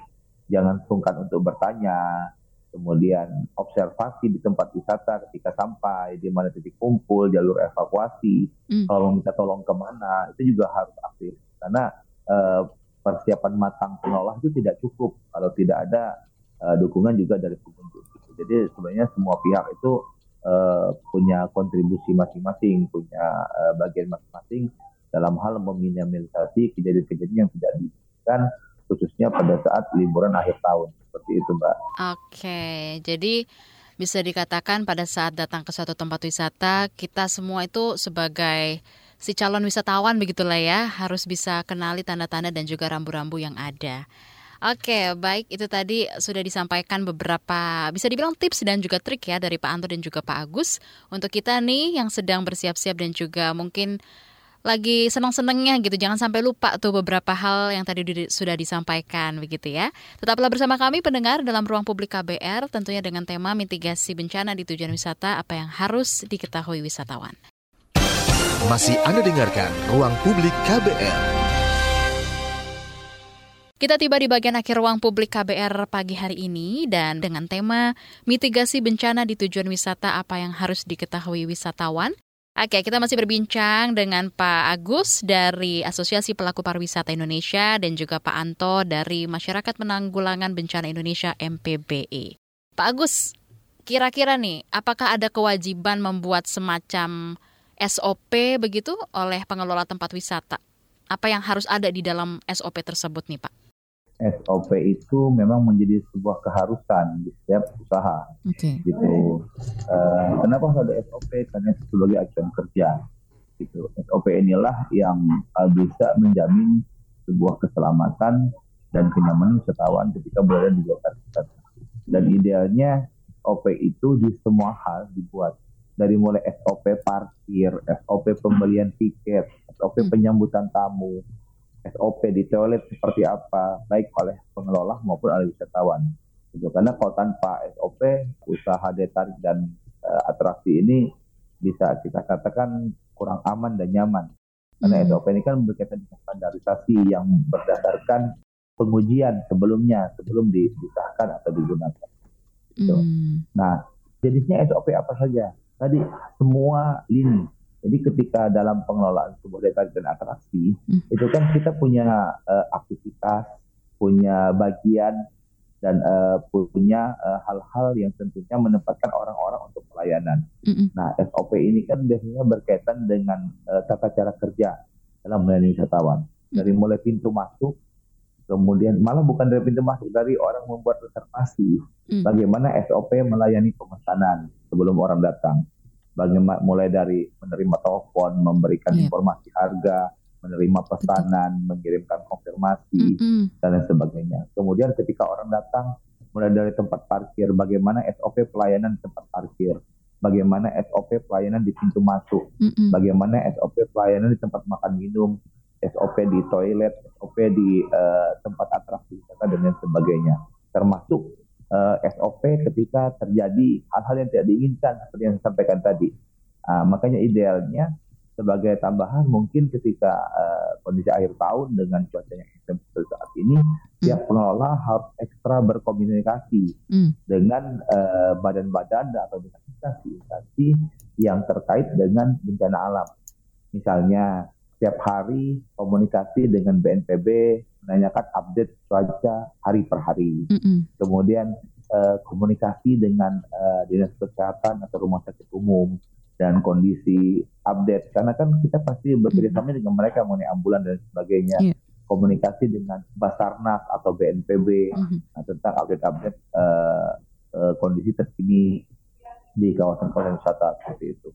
jangan sungkan untuk bertanya. Kemudian observasi di tempat wisata ketika sampai, di mana titik kumpul, jalur evakuasi, mm. kalau minta tolong ke mana, itu juga harus aktif. Karena uh, persiapan matang pengolah itu tidak cukup kalau tidak ada uh, dukungan juga dari pengunjung. Jadi sebenarnya semua pihak itu uh, punya kontribusi masing-masing, punya uh, bagian masing-masing dalam hal meminimalisasi kejadian-kejadian yang tidak diinginkan khususnya pada saat liburan akhir tahun seperti itu mbak. Oke, jadi bisa dikatakan pada saat datang ke suatu tempat wisata kita semua itu sebagai si calon wisatawan begitulah ya harus bisa kenali tanda-tanda dan juga rambu-rambu yang ada. Oke, baik itu tadi sudah disampaikan beberapa bisa dibilang tips dan juga trik ya dari Pak Anto dan juga Pak Agus untuk kita nih yang sedang bersiap-siap dan juga mungkin lagi senang-senangnya gitu. Jangan sampai lupa tuh beberapa hal yang tadi sudah disampaikan begitu ya. Tetaplah bersama kami pendengar dalam ruang publik KBR tentunya dengan tema mitigasi bencana di tujuan wisata apa yang harus diketahui wisatawan. Masih Anda dengarkan Ruang Publik KBR. Kita tiba di bagian akhir ruang publik KBR pagi hari ini dan dengan tema mitigasi bencana di tujuan wisata apa yang harus diketahui wisatawan. Oke, kita masih berbincang dengan Pak Agus dari Asosiasi Pelaku Pariwisata Indonesia dan juga Pak Anto dari Masyarakat Penanggulangan Bencana Indonesia MPBE. Pak Agus, kira-kira nih, apakah ada kewajiban membuat semacam SOP begitu oleh pengelola tempat wisata? Apa yang harus ada di dalam SOP tersebut nih, Pak? SOP itu memang menjadi sebuah keharusan di setiap usaha. Okay. Gitu. Uh, kenapa harus ada SOP? Karena sebagai acuan kerja. Gitu. SOP inilah yang uh, bisa menjamin sebuah keselamatan dan kenyamanan wisatawan ketika berada di lokasi wisata. Dan idealnya SOP itu di semua hal dibuat dari mulai SOP parkir, SOP pembelian tiket, SOP hmm. penyambutan tamu, SOP di toilet seperti apa baik oleh pengelola maupun oleh wisatawan gitu karena kalau tanpa SOP usaha daya tarik dan uh, atraksi ini bisa kita katakan kurang aman dan nyaman karena hmm. SOP ini kan berkaitan dengan standarisasi yang berdasarkan pengujian sebelumnya sebelum disahkan atau digunakan gitu. hmm. nah jenisnya SOP apa saja tadi semua lini jadi ketika dalam pengelolaan sebuah daya dan atraksi, hmm. itu kan kita punya uh, aktivitas, punya bagian dan uh, punya eh, hal-hal uh, yang tentunya menempatkan orang-orang untuk pelayanan. Hmm. Nah, SOP ini kan biasanya berkaitan dengan uh, tata cara kerja dalam melayani wisatawan. Mm. Dari mulai pintu masuk, kemudian malah bukan dari pintu masuk, dari orang membuat reservasi. Hmm. Bagaimana SOP melayani pemesanan sebelum orang datang bagaimana mulai dari menerima telepon, memberikan yeah. informasi harga, menerima pesanan, mengirimkan konfirmasi, Mm-mm. dan lain sebagainya. Kemudian ketika orang datang, mulai dari tempat parkir, bagaimana SOP pelayanan di tempat parkir, bagaimana SOP pelayanan di pintu masuk, Mm-mm. bagaimana SOP pelayanan di tempat makan minum, SOP di toilet, SOP di eh, tempat atraksi wisata dan lain sebagainya. Termasuk eh, SOP ketika terjadi hal-hal yang tidak diinginkan seperti yang saya sampaikan tadi. Ah, makanya idealnya sebagai tambahan mungkin ketika eh, kondisi akhir tahun dengan cuaca yang ekstrem seperti saat ini, pihak pengelola harus ekstra berkomunikasi Mm. dengan eh, badan-badan atau dengan instansi-instansi yang terkait dengan bencana alam. Misalnya setiap hari komunikasi dengan BNPB menanyakan update cuaca hari per hari. Mm-mm. Kemudian eh, komunikasi dengan eh, dinas kesehatan atau rumah sakit umum dan kondisi update karena kan kita pasti bekerjasama dengan mereka mengenai ambulan dan sebagainya. Iya. Komunikasi dengan Basarnas atau BNPB Mhm. nah, tentang update-update eh, eh, kondisi terkini di kawasan-kawasan wisata seperti itu.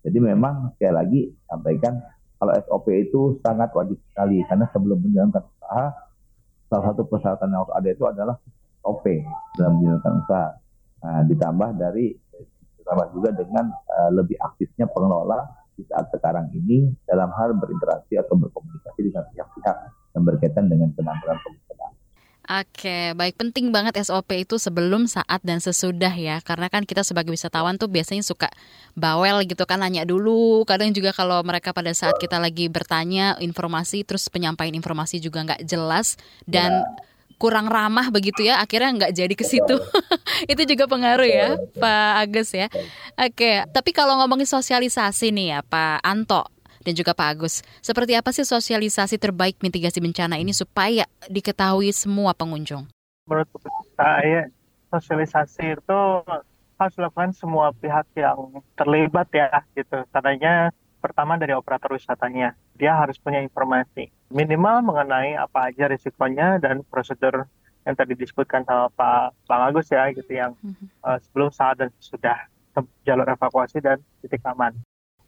Jadi memang sekali lagi sampaikan kalau SOP itu sangat wajib sekali karena sebelum menjalankan usaha salah satu persyaratan yang harus ada itu adalah SOP dalam menjalankan usaha. Nah, ditambah dari ditambah juga dengan eh, lebih aktifnya pengelola di saat sekarang ini dalam hal berinteraksi atau berkomunikasi dengan pihak-pihak yang berkaitan dengan penanggulangan bencana. Oke, baik. Penting banget SOP itu sebelum, saat dan sesudah ya. Karena kan kita sebagai wisatawan tuh biasanya suka bawel gitu kan nanya dulu. Kadang juga kalau mereka pada saat kita lagi bertanya informasi terus penyampaian informasi juga nggak jelas dan kurang ramah begitu ya akhirnya nggak jadi ke situ. (laughs) Itu juga pengaruh ya Pak Agus ya. Oke tapi kalau ngomongin sosialisasi nih ya Pak Anto dan juga Pak Agus seperti apa sih sosialisasi terbaik mitigasi bencana ini supaya diketahui semua pengunjung menurut saya sosialisasi itu harus dilakukan semua pihak yang terlibat ya gitu. Tandanya pertama dari operator wisatanya, dia harus punya informasi minimal mengenai apa aja risikonya dan prosedur yang tadi disebutkan sama Pak Bang Agus ya gitu yang uh, sebelum saat dan sudah jalur evakuasi dan titik aman.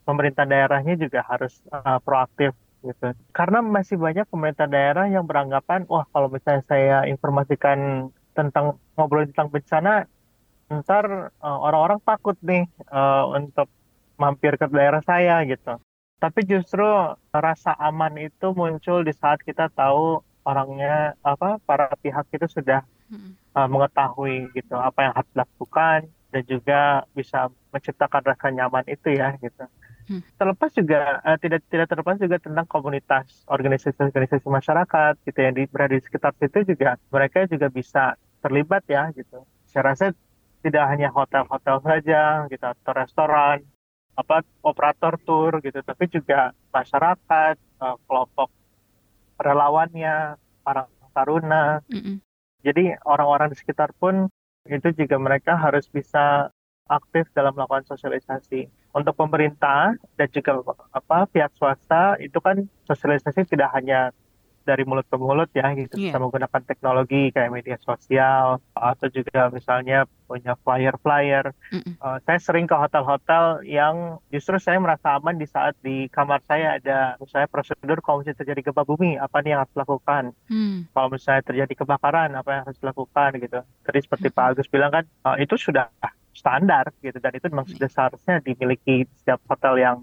Pemerintah daerahnya juga harus uh, proaktif gitu. Karena masih banyak pemerintah daerah yang beranggapan, wah kalau misalnya saya informasikan tentang ngobrol tentang bencana, ntar uh, orang-orang takut nih uh, untuk mampir ke daerah saya gitu. Tapi justru rasa aman itu muncul di saat kita tahu orangnya apa para pihak itu sudah uh, mengetahui gitu apa yang harus dilakukan dan juga bisa menciptakan rasa nyaman itu ya gitu. Hmm. Terlepas juga uh, tidak tidak terlepas juga tentang komunitas organisasi-organisasi masyarakat gitu yang di, berada di sekitar situ juga mereka juga bisa terlibat ya gitu. Saya rasa tidak hanya hotel-hotel saja gitu atau restoran apa operator tour gitu tapi juga masyarakat uh, kelompok relawannya para taruna Mm-mm. jadi orang-orang di sekitar pun itu juga mereka harus bisa aktif dalam melakukan sosialisasi untuk pemerintah dan juga apa pihak swasta itu kan sosialisasi tidak hanya dari mulut ke mulut ya gitu Iya. bisa menggunakan teknologi kayak media sosial atau juga misalnya punya flyer-flyer Mm-mm. Uh, saya sering ke hotel-hotel yang justru saya merasa aman di saat di kamar saya ada misalnya prosedur kalau misalnya terjadi gempa bumi apa nih yang harus dilakukan Hmm. kalau misalnya terjadi kebakaran apa yang harus dilakukan gitu tadi seperti Pak Agus bilang kan uh, itu sudah standar gitu dan itu memang sudah seharusnya dimiliki setiap hotel yang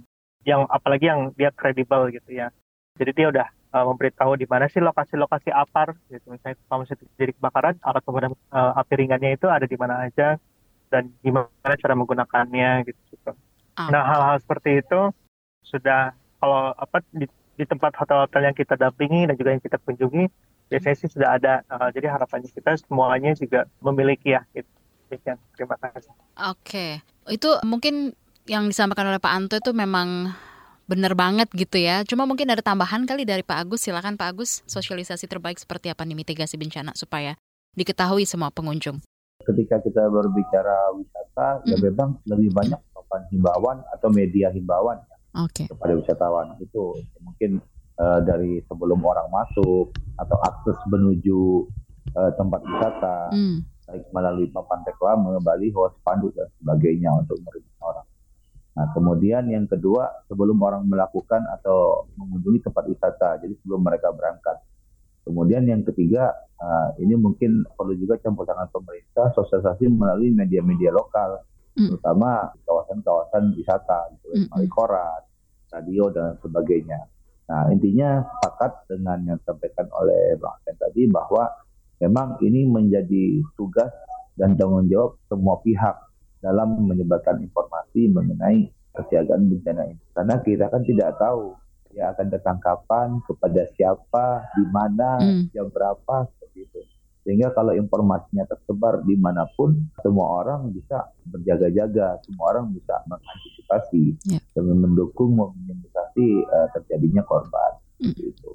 yang apalagi yang dia kredibel gitu ya jadi dia udah uh, memberitahu di mana sih lokasi-lokasi apar gitu misalnya kalau misalnya terjadi kebakaran alat pemadam uh, api ringannya itu ada di mana aja dan gimana cara menggunakannya gitu. gitu. Ah. Nah hal-hal seperti itu sudah kalau apa di, di tempat hotel-hotel yang kita dampingi dan juga yang kita kunjungi biasanya sih sudah ada. Uh, jadi harapannya kita semuanya juga memiliki ya. Gitu. Demikian. Terima kasih. Oke, itu mungkin yang disampaikan oleh Pak Anto itu memang benar banget gitu ya. Cuma mungkin ada tambahan kali dari Pak Agus. Silakan Pak Agus, sosialisasi terbaik seperti apa nih mitigasi bencana supaya diketahui semua pengunjung. ketika kita berbicara wisata, ya Mm. memang lebih banyak melakukan himbauan atau media himbauan Oke. kepada wisatawan. Itu mungkin eh, dari sebelum orang masuk atau akses menuju eh, tempat wisata, Hmm. Baik melalui papan reklame, baliho, spanduk dan sebagainya untuk merugikan orang. Nah, kemudian yang kedua, sebelum orang melakukan atau mengunjungi tempat wisata, jadi sebelum mereka berangkat. Kemudian yang ketiga, uh, ini mungkin perlu juga campur tangan pemerintah, sosialisasi melalui media-media lokal, mm. terutama kawasan-kawasan wisata, gitu, mm. koran, radio, dan sebagainya. Nah, intinya sepakat dengan yang disampaikan oleh Bang Asen tadi bahwa memang ini menjadi tugas dan tanggung jawab semua pihak dalam menyebarkan informasi mengenai kesiagaan bencana ini. Karena kita kan tidak tahu ya akan datang kapan, kepada siapa, di mana, hmm. jam berapa, seperti itu. Sehingga kalau informasinya tersebar di mana pun, semua orang bisa berjaga-jaga, semua orang bisa mengantisipasi yeah. dan mendukung meminimalisasi uh, terjadinya korban. Mm. Gitu,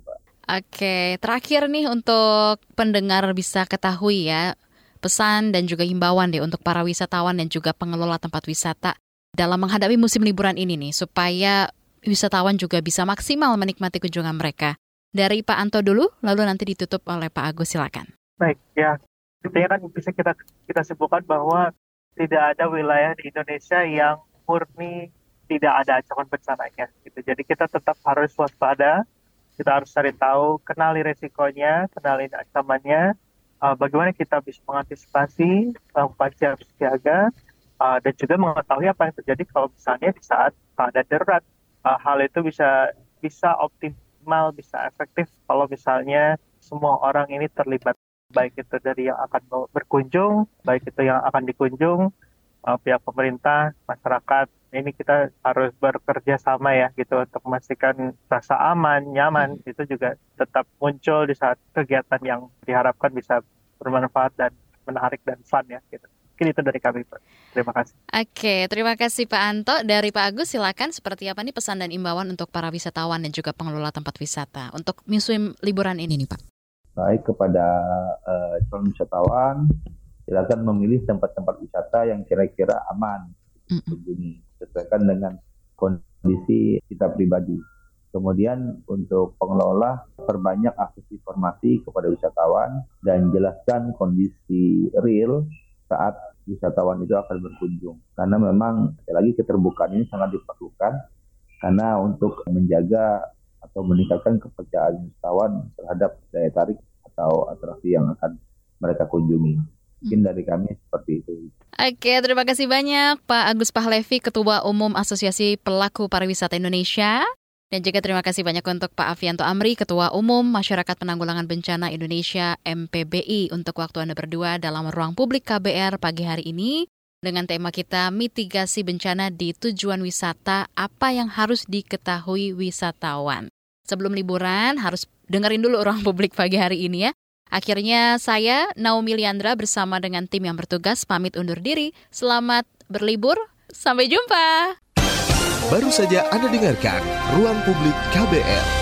Oke, terakhir nih untuk pendengar bisa ketahui ya, pesan dan juga himbauan deh untuk para wisatawan dan juga pengelola tempat wisata dalam menghadapi musim liburan ini nih supaya wisatawan juga bisa maksimal menikmati kunjungan mereka. Dari Pak Anto dulu, lalu nanti ditutup oleh Pak Agus, silakan. Baik, ya. Intinya kan bisa kita kita sebutkan bahwa tidak ada wilayah di Indonesia yang murni tidak ada ancaman bencananya. Gitu. Jadi kita tetap harus waspada, kita harus cari tahu, kenali resikonya, kenali ancamannya, uh, bagaimana kita bisa mengantisipasi tanpa siap siaga uh, dan juga mengetahui apa yang terjadi kalau misalnya di saat ada darurat. Uh, hal itu bisa bisa optimal bisa efektif kalau misalnya semua orang ini terlibat. Baik itu dari yang akan berkunjung baik itu yang akan dikunjung uh, pihak pemerintah masyarakat ini kita harus bekerja sama ya gitu untuk memastikan rasa aman, nyaman hmm. itu juga tetap muncul di saat kegiatan yang diharapkan bisa bermanfaat dan menarik dan fun ya gitu. Mungkin itu dari kami. Terima kasih. Oke, terima kasih Pak Anto. Dari Pak Agus silakan seperti apa nih pesan dan imbauan untuk para wisatawan dan juga pengelola tempat wisata untuk musim liburan ini nih Pak. Baik kepada uh, calon wisatawan, silakan memilih tempat-tempat wisata yang kira-kira aman dikunjungi. Mm -mm disesuaikan dengan kondisi kita pribadi. Kemudian untuk pengelola perbanyak akses informasi kepada wisatawan dan jelaskan kondisi real saat wisatawan itu akan berkunjung. Karena memang sekali lagi keterbukaan ini sangat diperlukan karena untuk menjaga atau meningkatkan kepercayaan wisatawan terhadap daya tarik atau atraksi yang akan mereka kunjungi. Mungkin dari kami seperti itu. Oke, terima kasih banyak Pak Agus Pahlevi, Ketua Umum Asosiasi Pelaku Pariwisata Indonesia. Dan juga terima kasih banyak untuk Pak Avianto Amri, Ketua Umum Masyarakat Penanggulangan Bencana Indonesia MPBI untuk waktu Anda berdua dalam ruang publik KBR pagi hari ini dengan tema kita mitigasi bencana di tujuan wisata, apa yang harus diketahui wisatawan. Sebelum liburan harus dengerin dulu ruang publik pagi hari ini ya. Akhirnya saya, Naomi Liandra bersama dengan tim yang bertugas pamit undur diri. Selamat berlibur, sampai jumpa. Baru saja Anda dengarkan Ruang Publik KBR.